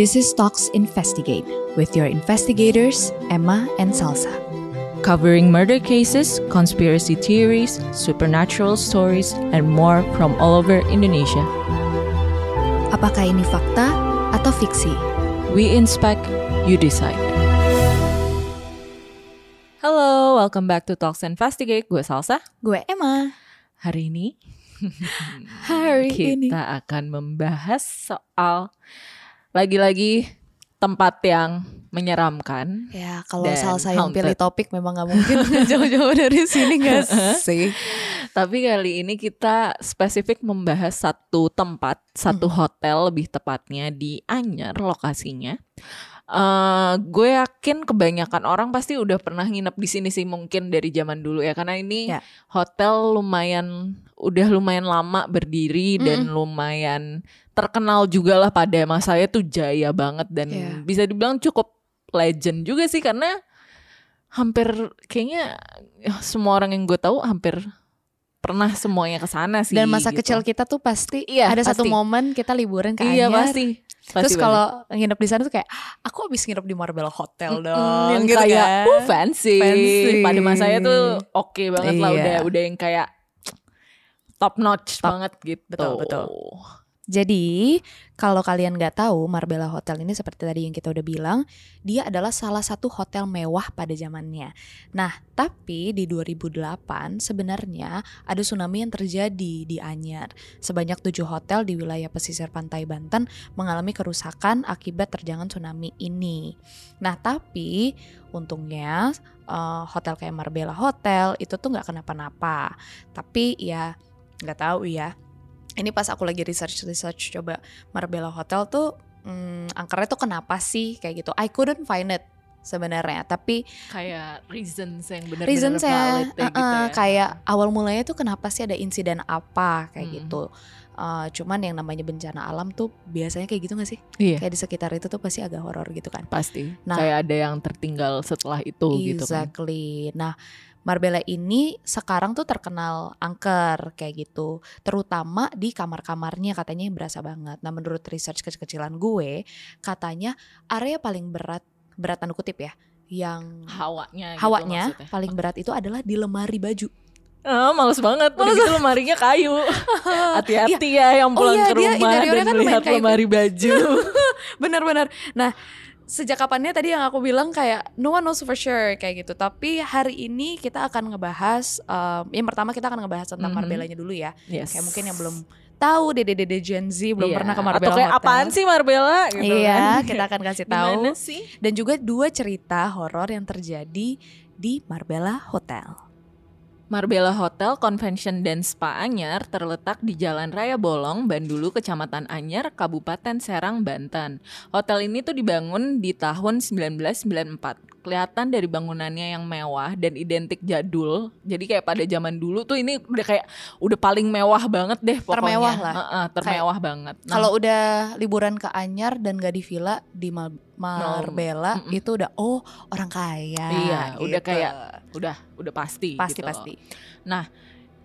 This is Talks Investigate with your investigators, Emma and Salsa. covering murder cases, conspiracy theories, supernatural stories, and more from all over Indonesia. Apakah ini fakta atau fiksi? We inspect, you decide. Hello, welcome back to Talks Investigate. Gue Salsa. Gue Emma. Hari ini Hari kita ini. akan membahas soal lagi-lagi tempat yang menyeramkan. Ya, kalau Salsa yang haunted. pilih topik memang nggak mungkin jauh-jauh dari sini gak sih? Tapi kali ini kita spesifik membahas satu tempat, satu hotel lebih tepatnya di Anyer lokasinya. Eh, gue yakin kebanyakan orang pasti udah pernah nginep di sini sih mungkin dari zaman dulu ya karena ini Ya. hotel lumayan udah lumayan lama berdiri dan lumayan terkenal juga lah pada masanya tuh jaya banget dan Ya. bisa dibilang cukup legend juga sih karena hampir kayaknya ya, semua orang yang gue tahu hampir pernah semuanya ke sana sih. Dan masa gitu. kecil kita tuh pasti Iya, ada satu pasti. momen kita liburan ke Iya Anyer. pasti. Terus Pasti kalau nginep di sana tuh kayak aku habis nginep di Marbella Hotel banget. dong, Mm, yang gitu kayak kan. uh, fancy. Fancy. Pada masanya tuh oke banget lah Iya. udah udah yang kayak top notch Top. banget gitu. Betul, betul. Jadi, kalau kalian nggak tahu, Marbella Hotel ini seperti tadi yang kita udah bilang, dia adalah salah satu hotel mewah pada zamannya. Nah, tapi di 2008 sebenarnya ada tsunami yang terjadi di Anyer. Sebanyak tujuh hotel di wilayah pesisir pantai Banten mengalami kerusakan akibat terjangan tsunami ini. Nah, tapi untungnya eh, hotel kayak Marbella Hotel itu tuh nggak kenapa-napa. Tapi ya nggak tahu ya ini pas aku lagi research research coba Marbella Hotel tuh hmm, angkernya tuh kenapa sih kayak gitu I couldn't find it sebenarnya tapi Kayak reasons yang benar-benar valid ya gitu ya. kayak awal mulanya tuh kenapa sih ada insiden apa kayak Hmm. gitu Uh, cuman yang namanya bencana alam tuh biasanya kayak gitu gak sih Iya. kayak di sekitar itu tuh pasti agak horor gitu kan Pasti. Nah. kayak ada yang tertinggal setelah itu gitu kan. Exactly. Nah, Marbella ini sekarang tuh terkenal angker kayak gitu, terutama di kamar-kamarnya katanya yang berasa banget. Nah, menurut research kecil-kecilan gue, katanya area paling berat berat tanda kutip ya, yang Hawanya gitu hawanya maksudnya. paling berat itu adalah di lemari baju. Ah, males banget. Udah gitu lemarinya kayu. Hati-hati ya yang Oh pulang iya, ke dia rumah interiornya dan kan melihat kayu. lemari baju. Benar-benar. Nah, sejak kapannya tadi yang aku bilang kayak no one knows for sure kayak gitu. Tapi hari ini kita akan ngebahas um, yang pertama kita akan ngebahas tentang Mhm. Marbellanya dulu ya. Yes. Kayak mungkin yang belum tahu dede-dede Gen Z belum Iya. pernah ke Marbella Atau kayak Hotel. apaan sih Marbella gitu Iya, kan. kita akan kasih tahu. Gimana sih? Dan juga dua cerita horor yang terjadi di Marbella Hotel. Marbella Hotel Convention dan Spa Anyar terletak di Jalan Raya Bolong, Bandulu, Kecamatan Anyar, Kabupaten Serang, Banten. Hotel ini tuh dibangun di tahun 1994. Kelihatan dari bangunannya yang mewah dan identik jadul. Jadi kayak pada zaman dulu tuh ini udah kayak udah paling mewah banget deh pokoknya. Termewah lah. Heeh, termewah banget. Nah, Kalau udah liburan ke Anyar dan gak di villa di Mal- Marbella itu udah oh orang kaya. Iya, udah gitu. kayak udah udah pasti pasti gitu. pasti.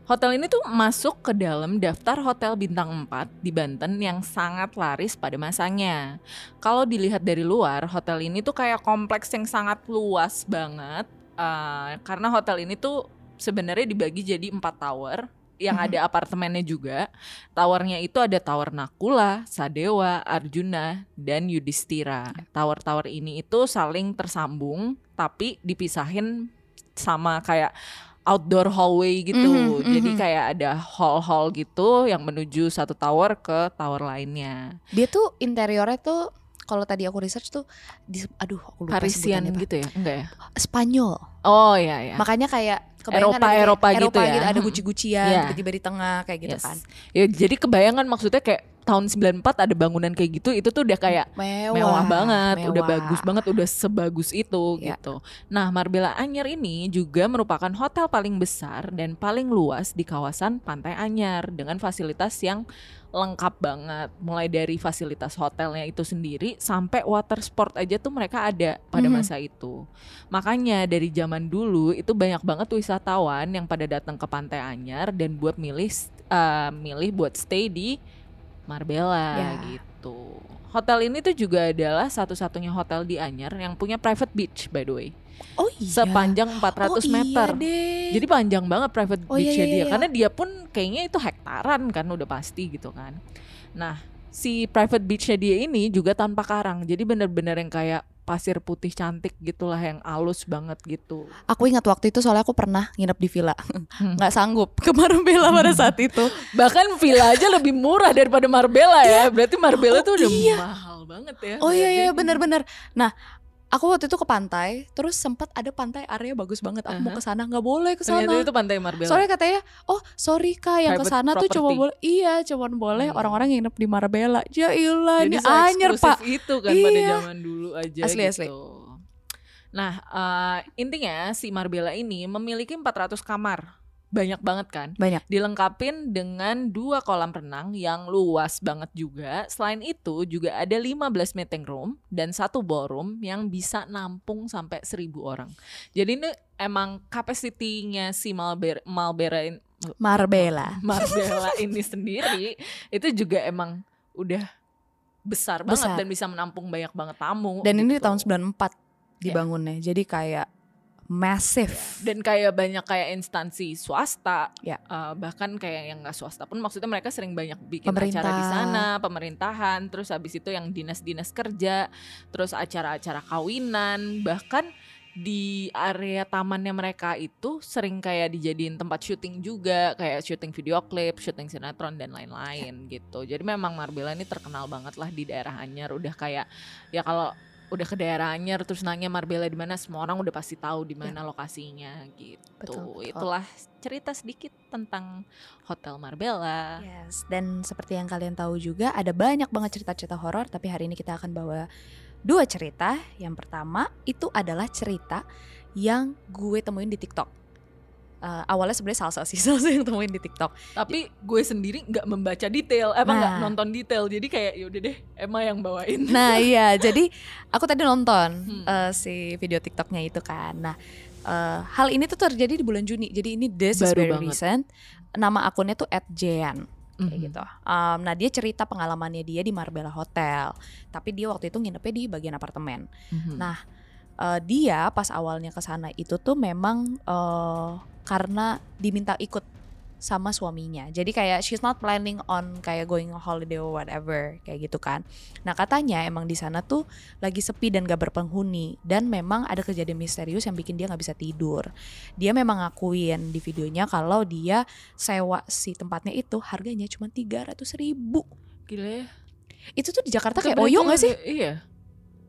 Hotel ini tuh masuk ke dalam daftar hotel bintang 4 di Banten yang sangat laris pada masanya. Kalau dilihat dari luar, hotel ini tuh kayak kompleks yang sangat luas banget. eh, karena hotel ini tuh sebenarnya dibagi jadi empat tower yang Mhm. ada apartemennya juga. Towernya itu ada Tower Nakula, Sadewa, Arjuna, dan Yudhistira. Tower-tower ini itu saling tersambung tapi dipisahin sama kayak outdoor hallway gitu. Mhm, Jadi mhm. kayak ada hall-hall gitu yang menuju satu tower ke tower lainnya. Dia tuh interiornya tuh kalau tadi aku research tuh di aduh aku lupa Parisian gitu ya? Enggak ya? Spanyol. Oh iya ya. Makanya kayak kebayang Eropa- ada kayak Eropa gitu ya. ada Hmm. guci-gucian Iya. tiba-tiba di tengah kayak gitu Yes. kan. Ya jadi kebayangan maksudnya kayak tahun 94 ada bangunan kayak gitu itu tuh udah kayak Mewah, mewah banget, udah mewah. bagus banget, udah sebagus itu Ya. gitu. Nah, Marbella Anyar ini juga merupakan hotel paling besar dan paling luas di kawasan Pantai Anyar dengan fasilitas yang lengkap banget. Mulai dari fasilitas hotelnya itu sendiri sampai water sport aja tuh mereka ada pada Mhm. masa itu. Makanya dari zaman dulu itu banyak banget wisatawan yang pada datang ke Pantai Anyar dan buat milih eh, milih buat stay di Marbella Ya. gitu. Hotel ini tuh juga adalah satu-satunya hotel di Anyer yang punya private beach by the way. Oh iya. Sepanjang 400 oh, meter. Iya deh. Jadi panjang banget private Oh, iya, beach-nya iya, dia iya. karena dia pun kayaknya itu hektaran kan udah pasti gitu kan. Nah, si private beach-nya dia ini juga tanpa karang. Jadi bener-bener yang kayak pasir putih cantik gitulah yang halus banget gitu. aku ingat waktu itu soalnya aku pernah nginep di villa. Hmm. nggak sanggup ke Marbella pada saat itu. Bahkan villa aja lebih murah daripada Marbella ya. Berarti Marbella Oh, tuh udah iya. mahal banget ya. Oh iya iya benar-benar. Nah, aku waktu itu ke pantai, terus sempat ada pantai area bagus banget. Aku mau Aha. ke sana, nggak boleh ke sana. Ternyata itu pantai Marbella. Soalnya katanya, oh sorry kak yang ke sana tuh cuma boleh, iya cuma boleh Hmm. orang-orang yang nginep di Marbella. Ya ilah, ini anyer pak. itu kan pada Iya. zaman dulu aja Asli, gitu. asli. Nah, eh, intinya si Marbella ini memiliki 400 kamar. Banyak banget kan? Banyak. Dilengkapin dengan dua kolam renang yang luas banget juga. Selain itu juga ada 15 meeting room dan satu ballroom yang bisa nampung sampai 1000 orang. Jadi ini emang capacity-nya si Malbera, Malbera Marbella. Marbella ini sendiri itu juga emang udah besar banget Besar. dan bisa menampung banyak banget tamu. Dan ini di gitu. tahun 94 Ya. dibangunnya. Jadi kayak massive. dan kayak banyak kayak instansi swasta, Ya. eh, bahkan kayak yang nggak swasta pun maksudnya mereka sering banyak bikin Pemerintah. acara di sana, pemerintahan, terus habis itu yang dinas-dinas kerja, terus acara-acara kawinan, bahkan di area tamannya mereka itu sering kayak dijadiin tempat syuting juga, kayak syuting video klip, syuting sinetron dan lain-lain gitu. Jadi memang Marbella ini terkenal banget lah di daerah Anyer, udah kayak ya kalau udah ke daerah Anyer terus nanya Marbella di mana semua orang udah pasti tahu di mana lokasinya gitu. Betul, betul. Itulah cerita sedikit tentang Hotel Marbella. Yes, dan seperti yang kalian tahu juga ada banyak banget cerita-cerita horor, tapi hari ini kita akan bawa dua cerita. Yang pertama itu adalah cerita yang gue temuin di TikTok. Eh, awalnya sebenarnya salsa sih, salsa yang temuin di TikTok. Tapi gue sendiri nggak membaca detail, apa nggak Nah. nonton detail. Jadi kayak yaudah deh, Emma yang bawain. Nah iya, jadi aku tadi nonton Hmm. eh, si video TikToknya itu kan. Nah eh, hal ini tuh terjadi di bulan Juni. Jadi ini this is Baru very banget. recent. Nama akunnya tuh @jean. kayak Mhm. gitu. Um, nah dia cerita pengalamannya dia di Marbella Hotel, tapi dia waktu itu nginepnya di bagian apartemen. Mhm. Nah, Uh, dia pas awalnya ke sana itu tuh memang uh, karena diminta ikut sama suaminya. Jadi kayak she's not planning on kayak going on holiday or whatever kayak gitu kan. Nah katanya emang di sana tuh lagi sepi dan gak berpenghuni dan memang ada kejadian misterius yang bikin dia nggak bisa tidur. Dia memang ngakuin di videonya kalau dia sewa si tempatnya itu harganya cuma 300 ribu. Gila ya. Itu tuh di Jakarta kayak Oyo gak sih? Iya,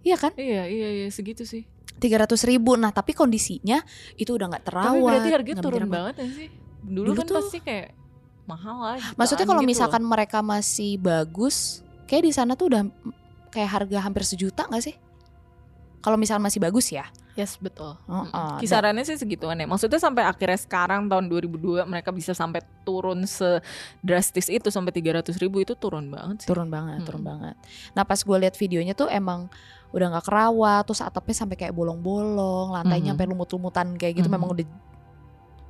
Iya kan? iya, iya, iya segitu sih. 300 ribu. Nah tapi kondisinya itu udah nggak terawat. Tapi berarti harganya turun banget ya sih. Dulu, Dulu kan tuh- pasti kayak mahal lah. Maksudnya kalau gitu misalkan loh. mereka masih bagus, kayak di sana tuh udah kayak harga hampir sejuta nggak sih? Kalau misalkan masih bagus ya. Yes betul. Oh, oh, Kisarannya sih segituan ya. Maksudnya sampai akhirnya sekarang tahun 2002 mereka bisa sampai turun sedrastis itu sampai 300 ribu itu turun banget sih. Turun banget, turun Mm. banget. Nah pas gue lihat videonya tuh emang udah nggak kerawat, terus atapnya sampai kayak bolong-bolong, lantainya Mhm. sampai lumut-lumutan kayak gitu. Mhm. Memang udah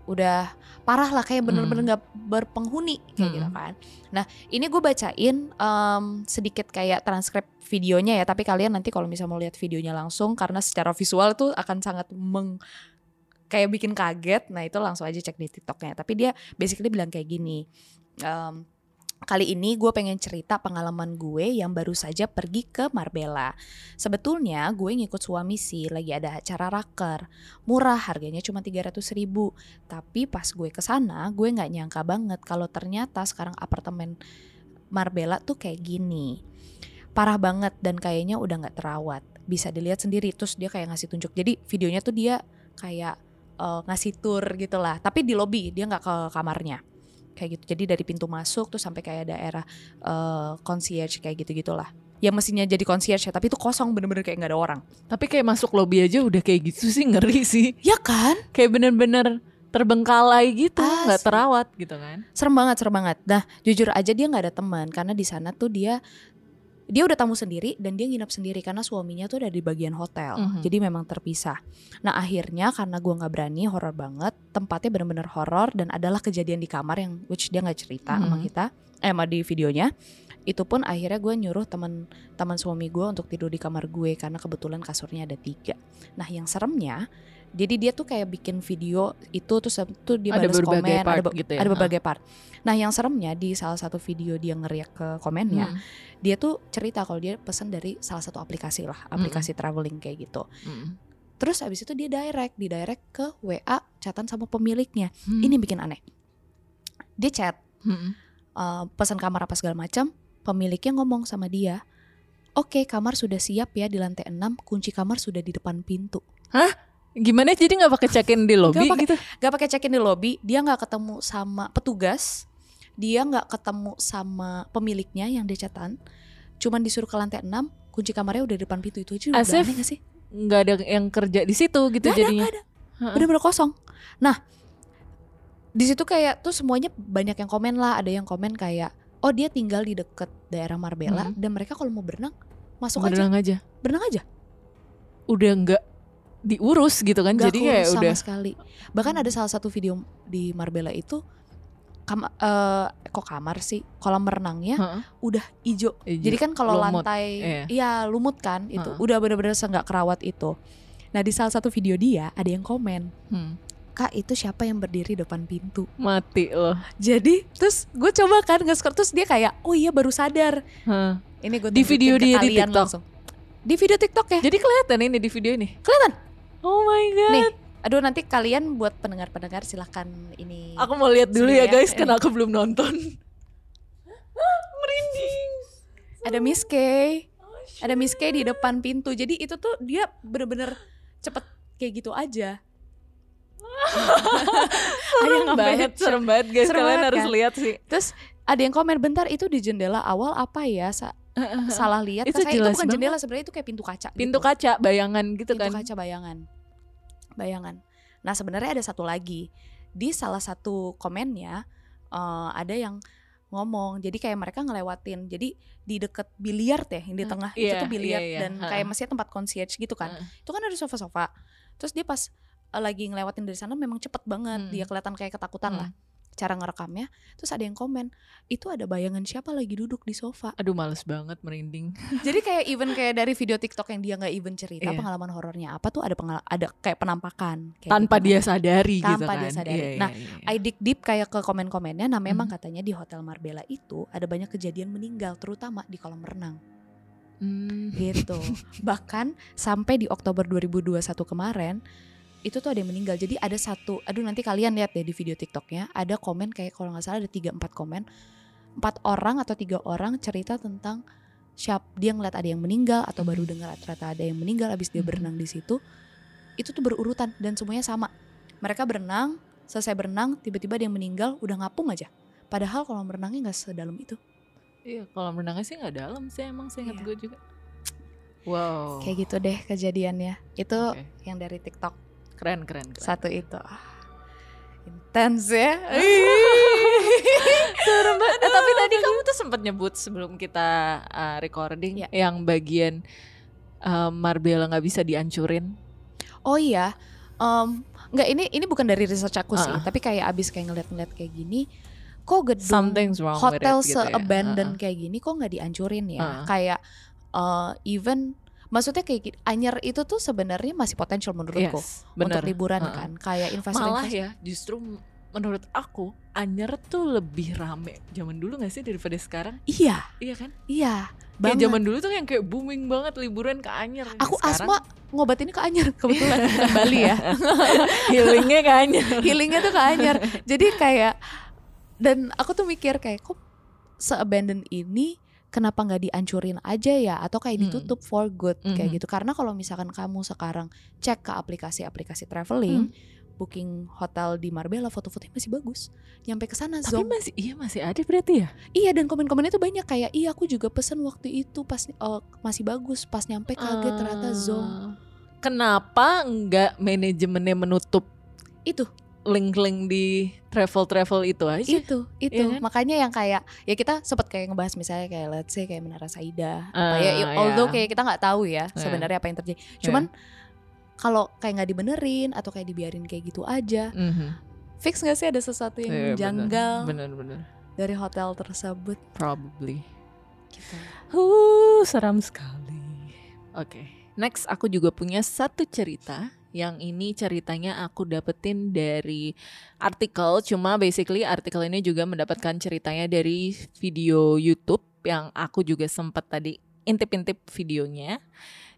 udah parah lah kayak bener-bener Mhm. nggak berpenghuni kayak gitu Mhm. kan. Nah ini gue bacain em, sedikit kayak transkrip videonya ya, tapi kalian nanti kalau misalnya mau lihat videonya langsung karena secara visual tuh akan sangat meng kayak bikin kaget. Nah itu langsung aja cek di TikToknya. Tapi dia basically bilang kayak gini. em, Kali ini gue pengen cerita pengalaman gue yang baru saja pergi ke Marbella. Sebetulnya gue ngikut suami sih lagi ada acara raker. Murah harganya cuma 300 ribu. Tapi pas gue ke sana gue nggak nyangka banget kalau ternyata sekarang apartemen Marbella tuh kayak gini. Parah banget dan kayaknya udah nggak terawat. Bisa dilihat sendiri terus dia kayak ngasih tunjuk. Jadi videonya tuh dia kayak eh, ngasih tour gitu lah. Tapi di lobby dia nggak ke kamarnya kayak gitu. Jadi dari pintu masuk tuh sampai kayak daerah eh, concierge kayak gitu gitulah. Ya mestinya jadi concierge ya, tapi itu kosong bener-bener kayak nggak ada orang. Tapi kayak masuk lobby aja udah kayak gitu sih ngeri sih. Ya kan? Kayak bener-bener terbengkalai gitu, nggak Asli. terawat gitu kan. Serem banget, serem banget. Nah, jujur aja dia nggak ada teman karena di sana tuh dia dia udah tamu sendiri dan dia nginap sendiri karena suaminya tuh udah di bagian hotel. Mhm. Jadi memang terpisah. Nah, akhirnya karena gua nggak berani, horor banget, tempatnya bener-bener horor dan adalah kejadian di kamar yang which dia nggak cerita sama Mhm. kita. eh sama di videonya itu pun akhirnya gue nyuruh teman teman suami gue untuk tidur di kamar gue karena kebetulan kasurnya ada tiga. Nah yang seremnya, jadi dia tuh kayak bikin video itu terus habis itu dia Ada balas berbagai komen, part ada, gitu ya? ada berbagai part. Nah yang seremnya di salah satu video dia ngeriak ke komennya, Hmm, dia tuh cerita kalau dia pesan dari salah satu aplikasi lah, aplikasi traveling kayak gitu. hmm. Terus abis itu dia direct, di direct ke WA chatan sama pemiliknya. Hmm. Ini bikin aneh. Dia chat, Hmm. uh, pesan kamar apa segala macam, pemiliknya ngomong sama dia, "Oke, kamar sudah siap ya di lantai 6, kunci kamar sudah di depan pintu." Gimana jadi nggak pakai check-in di lobby pakai- gitu? Gak pakai check-in di lobby, dia nggak ketemu sama petugas, dia nggak ketemu sama pemiliknya yang dia chatan, cuman disuruh ke lantai 6, kunci kamarnya udah di depan pintu itu aja udah aneh gak sih? Nggak ada yang kerja di situ gitu Gak ada, jadinya. gak ada. Bener-bener kosong. Nah, di situ kayak tuh semuanya banyak yang komen lah, ada yang komen kayak, oh dia tinggal di deket daerah Marbella Hmm. dan mereka kalau mau berenang masuk aja, Berenang aja. berenang aja. Udah nggak diurus gitu kan? Gak jadi kayak sama udah sekali. Bahkan ada salah satu video di Marbella itu kam eh, kok kamar sih kolam renangnya Heeh. udah ijo. Ijo. Jadi kan kalau lantai iya. iya lumut kan itu Heeh. udah bener-bener nggak kerawat itu. Nah di salah satu video dia ada yang komen, Hmm. kak itu siapa yang berdiri depan pintu? mati loh. Jadi terus gue coba kan nge terus dia kayak oh iya baru sadar. Heeh. Ini gue Di video dia di TikTok? langsung. Di video TikTok ya. Jadi kelihatan ini di video ini. Kelihatan. Oh my god. Nih, aduh nanti kalian buat pendengar-pendengar silahkan ini. Aku mau lihat dulu ya ya. guys, karena aku belum nonton. Merinding. Ada Miss K, ada Miss K di depan pintu. Jadi itu tuh dia bener-bener cepet kayak gitu aja. Ada yang Serem banget, serem banget guys. Serem Kalian banget, harus kan? lihat sih. Terus ada yang komen bentar itu di jendela awal apa ya? Sa- salah lihat. Itu Saya itu bukan banget. jendela sebenarnya itu kayak pintu kaca. Pintu gitu. kaca, bayangan gitu pintu kan. kaca bayangan. Bayangan. Nah sebenarnya ada satu lagi di salah satu komennya eh, ada yang ngomong jadi kayak mereka ngelewatin jadi di deket biliar teh yang di Hmm, tengah itu iya, tuh biliar iya, iya. dan Ha-ha. kayak masih tempat concierge gitu kan Heeh. itu kan ada sofa-sofa terus dia pas eh, lagi ngelewatin dari sana memang cepet banget Hmm. dia kelihatan kayak ketakutan Hmm. lah cara ngerekamnya terus ada yang komen itu ada bayangan siapa lagi duduk di sofa Aduh males banget merinding. jadi kayak even kayak dari video TikTok yang dia nggak even cerita Iya. pengalaman horornya apa tuh ada pengal ada kayak penampakan kayak Tanpa gitu. dia sadari gitu Tanpa kan. dia sadari. Iya, iya, Nah, iya, iya. I dig deep kayak ke komen-komennya nah memang Mhm. katanya di Hotel Marbella itu ada banyak kejadian meninggal terutama di kolam renang Hmm. gitu bahkan sampai di Oktober 2021 kemarin itu tuh ada yang meninggal jadi ada satu aduh nanti kalian lihat deh di video TikToknya ada komen kayak kalau nggak salah ada tiga empat komen empat orang atau tiga orang cerita tentang siap dia ngeliat ada yang meninggal atau baru Mhm. dengar ternyata ada yang meninggal abis dia Mhm. berenang di situ itu tuh berurutan dan semuanya sama mereka berenang selesai berenang tiba-tiba ada yang meninggal udah ngapung aja padahal kalau berenangnya nggak sedalam itu Iya, kalau renangnya sih nggak dalam sih emang seingat Iya. gue juga. Wow. kayak gitu deh kejadiannya itu Oke. yang dari TikTok Keren, keren, keren. satu itu Ah, intens ya Serem banget. Eh, tapi tadi kamu tuh sempat nyebut sebelum kita uh, recording Ya. yang bagian uh, Marbella nggak bisa dihancurin. oh iya em, nggak ini ini bukan dari research aku sih Ah. tapi kayak abis kayak ngeliat-ngeliat kayak gini kok gedung Something's wrong hotel gitu ya. se-abandon Uh-uh. kayak gini kok nggak dihancurin ya Ah. kayak eh, even maksudnya kayak gini, Anyer itu tuh sebenarnya masih potensial menurutku Yes, untuk liburan Uh-uh. kan kayak investor Malah ya, justru menurut aku Anyer tuh lebih rame zaman dulu gak sih daripada sekarang? iya Iya kan? iya Kayak banget zaman dulu tuh yang kayak booming banget liburan ke Anyer. aku Sekarang asma ngobatinnya ke Anyer kebetulan Bali ya healingnya ke Anyer. healingnya tuh ke Anyer jadi kayak dan aku tuh mikir kayak kok se-abandon ini kenapa nggak dihancurin aja ya atau kayak Hmm. ditutup for good kayak Mhm. gitu karena kalau misalkan kamu sekarang cek ke aplikasi-aplikasi traveling Hmm. booking hotel di Marbella foto-fotonya masih bagus nyampe ke sana Tapi zong masih iya masih ada berarti ya? iya dan komen-komennya tuh banyak kayak iya aku juga pesen waktu itu pas eh, masih bagus pas nyampe kaget ternyata zong Ah. Kenapa enggak manajemennya menutup itu link-link di travel-travel itu aja? itu itu Iya kan? makanya yang kayak ya kita sempet kayak ngebahas misalnya kayak let's say kayak Menara Saida apa Ah, ya iya. although kayak kita nggak tahu ya Iya. sebenarnya apa yang terjadi cuman kalau kayak nggak dibenerin atau kayak dibiarin kayak gitu aja Mhm. fix nggak sih ada sesuatu yang Iya, bener. janggal Bener bener. dari hotel tersebut Probably. gitu. Uh, seram sekali. Oke, next aku juga punya satu cerita. Yang ini ceritanya aku dapetin dari artikel, cuma basically artikel ini juga mendapatkan ceritanya dari video YouTube yang aku juga sempat tadi intip-intip videonya.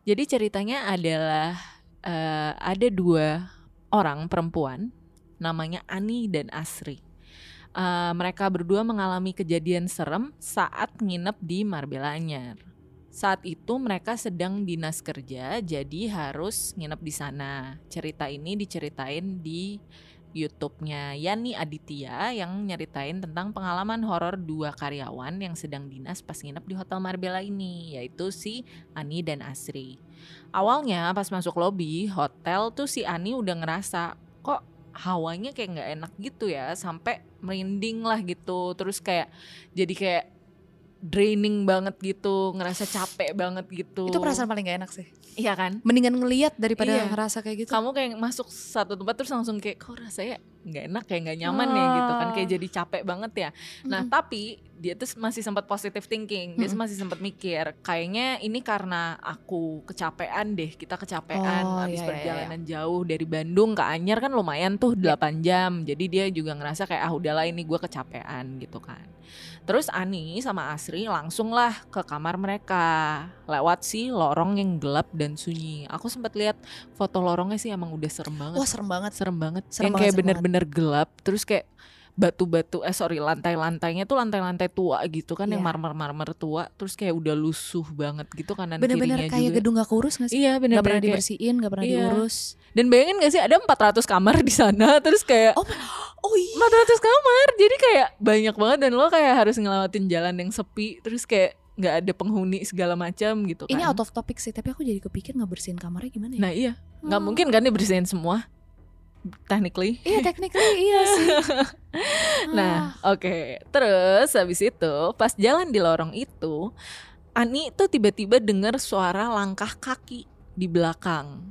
Jadi ceritanya adalah eh, ada dua orang perempuan, namanya Ani dan Asri. Eh, mereka berdua mengalami kejadian serem saat nginep di Marbella Anyar. Saat itu mereka sedang dinas kerja, jadi harus nginep di sana. Cerita ini diceritain di YouTube-nya Yani Aditya yang nyeritain tentang pengalaman horor dua karyawan yang sedang dinas pas nginep di Hotel Marbella ini, yaitu si Ani dan Asri. Awalnya pas masuk lobi hotel tuh si Ani udah ngerasa kok hawanya kayak nggak enak gitu ya, sampai merinding lah gitu. Terus kayak jadi kayak draining banget gitu, ngerasa capek banget gitu. Itu perasaan paling gak enak sih. Iya kan? Mendingan ngeliat daripada Iya. ngerasa kayak gitu. Kamu kayak masuk satu tempat terus langsung kayak kok rasanya nggak enak kayak nggak nyaman ya gitu kan kayak Ah. jadi capek banget ya. Nah Mm-mm. tapi dia tuh masih sempat positive thinking, dia Mm-mm. masih sempat mikir kayaknya ini karena aku kecapean deh, kita kecapean Oh, habis iya, iya, perjalanan jauh dari Bandung ke Anyar kan lumayan tuh 8 jam, jadi dia juga ngerasa kayak ah udahlah ini gue kecapean gitu kan. Terus Ani sama Asri langsung lah ke kamar mereka lewat si lorong yang gelap dan sunyi. Aku sempat lihat foto lorongnya sih emang udah serem banget Wah serem banget. serem banget Serem yang banget, kayak bener-bener gelap terus kayak batu-batu eh sorry lantai-lantainya tuh lantai-lantai tua gitu kan yang Iya. marmer-marmer tua terus kayak udah lusuh banget gitu kanan Bener-bener kirinya kayak juga gedung gak kurus gak sih? iya Gak bener-bener pernah kayak- dibersihin, gak pernah Iya. diurus. dan bayangin gak sih ada 400 kamar di sana terus kayak Oh, oh iya. 400 kamar jadi kayak banyak banget dan lo kayak harus ngelewatin jalan yang sepi terus kayak nggak ada penghuni segala macam gitu kan Ini out of topic sih, tapi aku jadi kepikir ngebersihin kamarnya gimana ya? nah iya nggak Hmm. mungkin kan dibersihin semua technically Iya, technically iya sih. Nah, oke. Terus habis itu pas jalan di lorong itu, Ani tuh tiba-tiba dengar suara langkah kaki di belakang.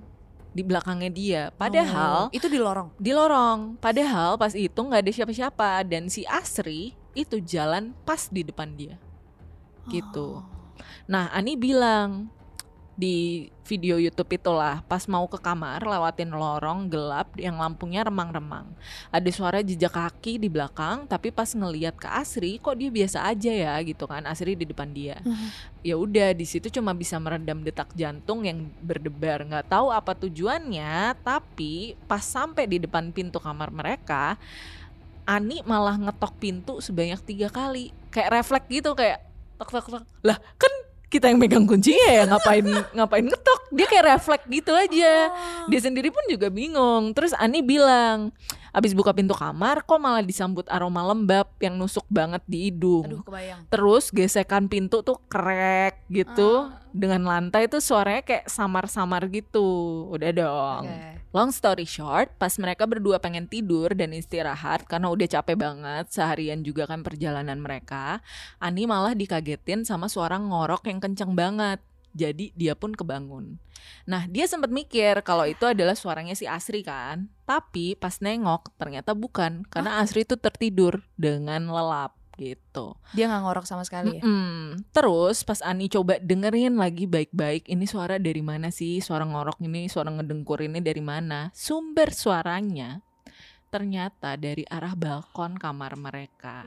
Di belakangnya dia. Padahal Oh, itu di lorong. di lorong. Padahal pas itu nggak ada siapa-siapa dan si Asri itu jalan pas di depan dia. Gitu. Oh. Nah, Ani bilang di video YouTube itulah pas mau ke kamar lewatin lorong gelap yang lampunya remang-remang. Ada suara jejak kaki di belakang, tapi pas ngeliat ke Asri kok dia biasa aja ya gitu kan. Asri di depan dia. Mhm. Ya udah di situ cuma bisa meredam detak jantung yang berdebar. nggak tahu apa tujuannya, tapi pas sampai di depan pintu kamar mereka, Ani malah ngetok pintu sebanyak tiga kali. Kayak refleks gitu kayak tok tok tok. Lah kan kita yang megang kuncinya ya ngapain ngapain ngetok. Dia kayak refleks gitu aja. Dia sendiri pun juga bingung. Terus Ani bilang abis buka pintu kamar kok malah disambut aroma lembab yang nusuk banget di hidung. Aduh, kebayang. terus gesekan pintu tuh krek gitu. Ah. dengan lantai tuh suaranya kayak samar-samar gitu. Udah dong. Oke. Long story short, pas mereka berdua pengen tidur dan istirahat karena udah capek banget seharian juga kan perjalanan mereka, Ani malah dikagetin sama suara ngorok yang kenceng banget. Jadi dia pun kebangun. Nah dia sempat mikir kalau itu adalah suaranya si Asri kan. Tapi pas nengok ternyata bukan karena Asri itu tertidur dengan lelap gitu. Dia nggak ngorok sama sekali ya. Mm-mm. Terus pas Ani coba dengerin lagi baik-baik, ini suara dari mana sih? Suara ngorok ini, suara ngedengkur ini dari mana? Sumber suaranya ternyata dari arah balkon kamar mereka.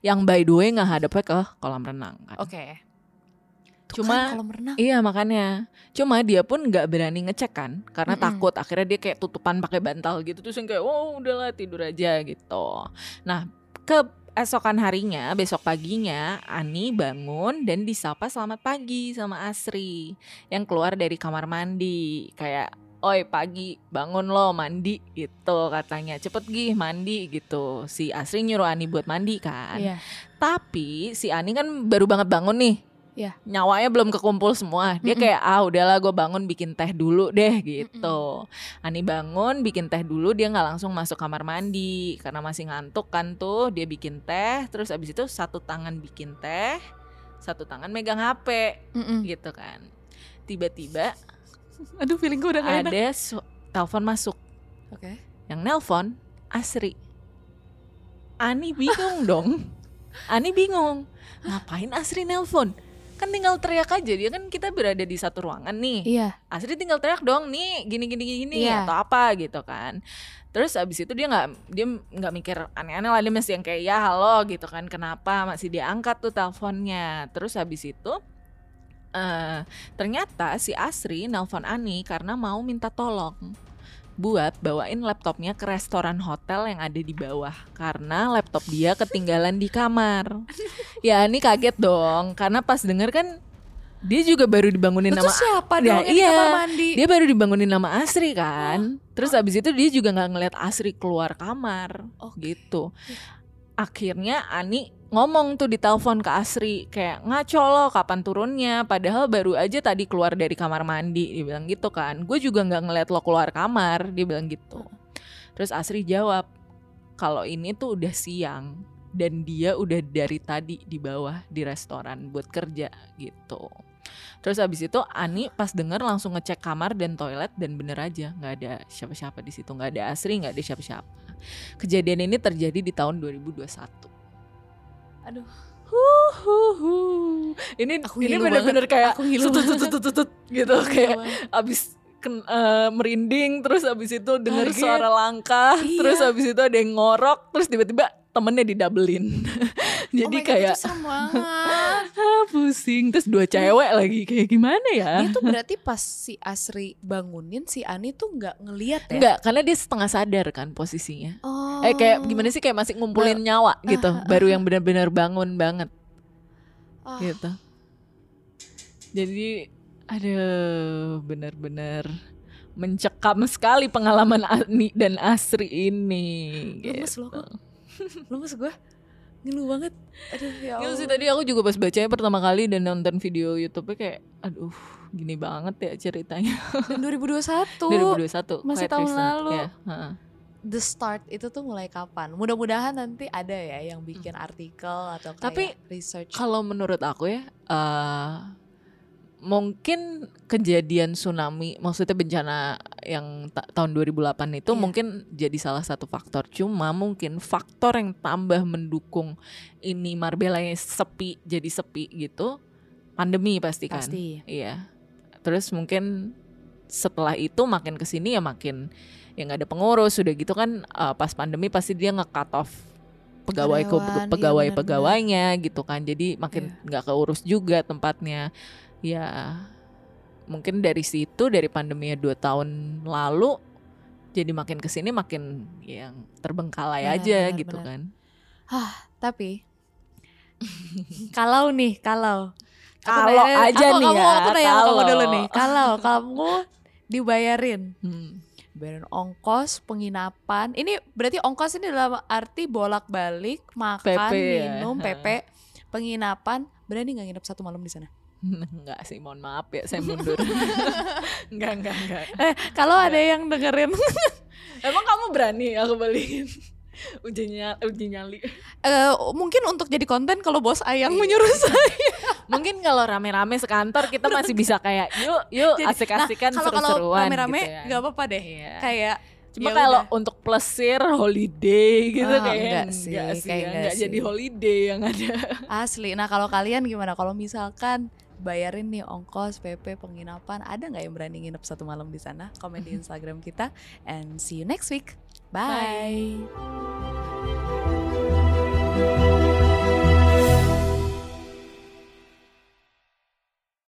Yang by the way nggak hadapnya ke kolam renang kan. Oke. Tuh Cuma- kan. Iya makanya, cuma dia pun nggak berani ngecek kan, karena Mm-mm. takut. Akhirnya dia kayak tutupan pakai bantal gitu, terus yang kayak, oh udahlah tidur aja gitu. Nah, keesokan harinya, besok paginya, Ani bangun dan disapa selamat pagi sama Asri yang keluar dari kamar mandi, kayak, oi pagi, bangun lo mandi gitu katanya, cepet gih mandi gitu. Si Asri nyuruh Ani buat mandi kan. Iya. Tapi si Ani kan baru banget bangun nih. Iya. Nyawanya belum kekumpul semua. Dia Mm-mm. kayak ah udahlah gue bangun bikin teh dulu deh gitu. Ani bangun bikin teh dulu dia nggak langsung masuk kamar mandi karena masih ngantuk kan tuh. Dia bikin teh terus abis itu satu tangan bikin teh, satu tangan megang HP Mm-mm. gitu kan. Tiba-tiba aduh feeling gue udah gak enak. Ada su- telepon masuk. Oke. Yang nelpon Asri. Ani bingung dong. Ani bingung ngapain Asri nelpon kan tinggal teriak aja dia kan kita berada di satu ruangan nih Iya. Asri tinggal teriak dong nih gini gini gini Iya. atau apa gitu kan terus abis itu dia nggak dia nggak mikir aneh-aneh lah dia masih yang kayak ya halo gitu kan kenapa masih diangkat tuh teleponnya terus habis itu eh ternyata si Asri nelpon Ani karena mau minta tolong buat bawain laptopnya ke restoran hotel yang ada di bawah karena laptop dia ketinggalan di kamar. Ya Ani kaget dong karena pas denger kan dia juga baru dibangunin nama siapa Ya, dong yang di iya. kamar mandi? dia baru dibangunin nama Asri kan. Terus abis itu dia juga nggak ngeliat Asri keluar kamar. Oh gitu. Akhirnya Ani ngomong tuh di telepon ke Asri kayak ngaco lo kapan turunnya? Padahal baru aja tadi keluar dari kamar mandi dia bilang gitu kan. Gue juga nggak ngeliat lo keluar kamar dia bilang gitu. Terus Asri jawab kalau ini tuh udah siang dan dia udah dari tadi di bawah di restoran buat kerja gitu. Terus abis itu Ani pas denger langsung ngecek kamar dan toilet dan bener aja nggak ada siapa-siapa di situ. Nggak ada Asri nggak ada siapa-siapa. Kejadian ini terjadi di tahun 2021. Aduh. Huhuhu. Ini Aku ini ngilu bener-bener kayak Aku ngilu tutut, banget. tutut, tutut, gitu kayak abis ken- eh, merinding terus abis itu denger Kaget. suara langkah Iya. terus abis itu ada yang ngorok terus tiba-tiba temennya didabelin jadi Oh God, kayak itu ah, pusing terus dua cewek lagi kayak gimana ya Dia tuh berarti pas si Asri bangunin si Ani tuh nggak ngeliat ya? Enggak, karena dia setengah sadar kan posisinya. Oh. Eh kayak gimana sih kayak masih ngumpulin nyawa gitu, baru yang benar-benar bangun banget Ah, gitu. Jadi aduh benar-benar mencekam sekali pengalaman Ani dan Asri ini. Lemes gitu. loh aku. Lemes gue. Ngilu banget. Aduh ya Gitu Allah. sih tadi aku juga pas bacanya pertama kali dan nonton video YouTube-nya kayak aduh gini banget ya ceritanya. Dan 2021. 2021 masih tahun recent. lalu. Ya, heeh. The start itu tuh mulai kapan? Mudah-mudahan nanti ada ya yang bikin artikel atau kayak Tapi research. Kalau menurut aku ya, eh mungkin kejadian tsunami, maksudnya bencana yang ta- tahun 2008 itu Iya. mungkin jadi salah satu faktor. Cuma mungkin faktor yang tambah mendukung ini Marbella sepi jadi sepi gitu, pandemi pasti kan. Pasti. Iya. Terus mungkin setelah itu makin ke sini ya makin ya nggak ada pengurus udah gitu kan eh, pas pandemi pasti dia nge-cut off pegawai Karyawan, iya pegawai benar-benar. pegawainya gitu kan jadi makin Iya. nggak keurus juga tempatnya ya mungkin dari situ dari pandemi dua tahun lalu jadi makin ke sini makin yang terbengkalai Benar, aja benar, gitu benar. kan Tapi kalau nih, kalau Kalau aja aku, nih kamu, ya, Aku nanya sama kamu kalau. dulu nih. Kalau kamu dibayarin Hmm. bayarin ongkos penginapan ini berarti ongkos ini dalam arti bolak-balik makan PP ya. minum PP penginapan berani nggak nginep satu malam di sana Enggak sih, mohon maaf ya, saya mundur. enggak, enggak, enggak. eh kalau ada yang dengerin Emang kamu berani aku beliin uji nyali, uji nyali. eh, mungkin untuk jadi konten kalau bos ayang menyuruh saya Mungkin kalau rame-rame sekantor kita masih bisa kayak yuk yuk Jadi- asik-asikan nah, seru-seruan rame-rame gitu ya. nggak apa-apa deh Iya. kayak Cuma ya kalau untuk plesir holiday gitu Ah, kayak enggak enggak sih, sih, kayak ya, enggak enggak sih. jadi holiday yang ada. asli nah kalau kalian gimana kalau misalkan bayarin nih ongkos PP penginapan ada nggak yang berani nginep satu malam di sana komen di Instagram kita and see you next week bye. Bye.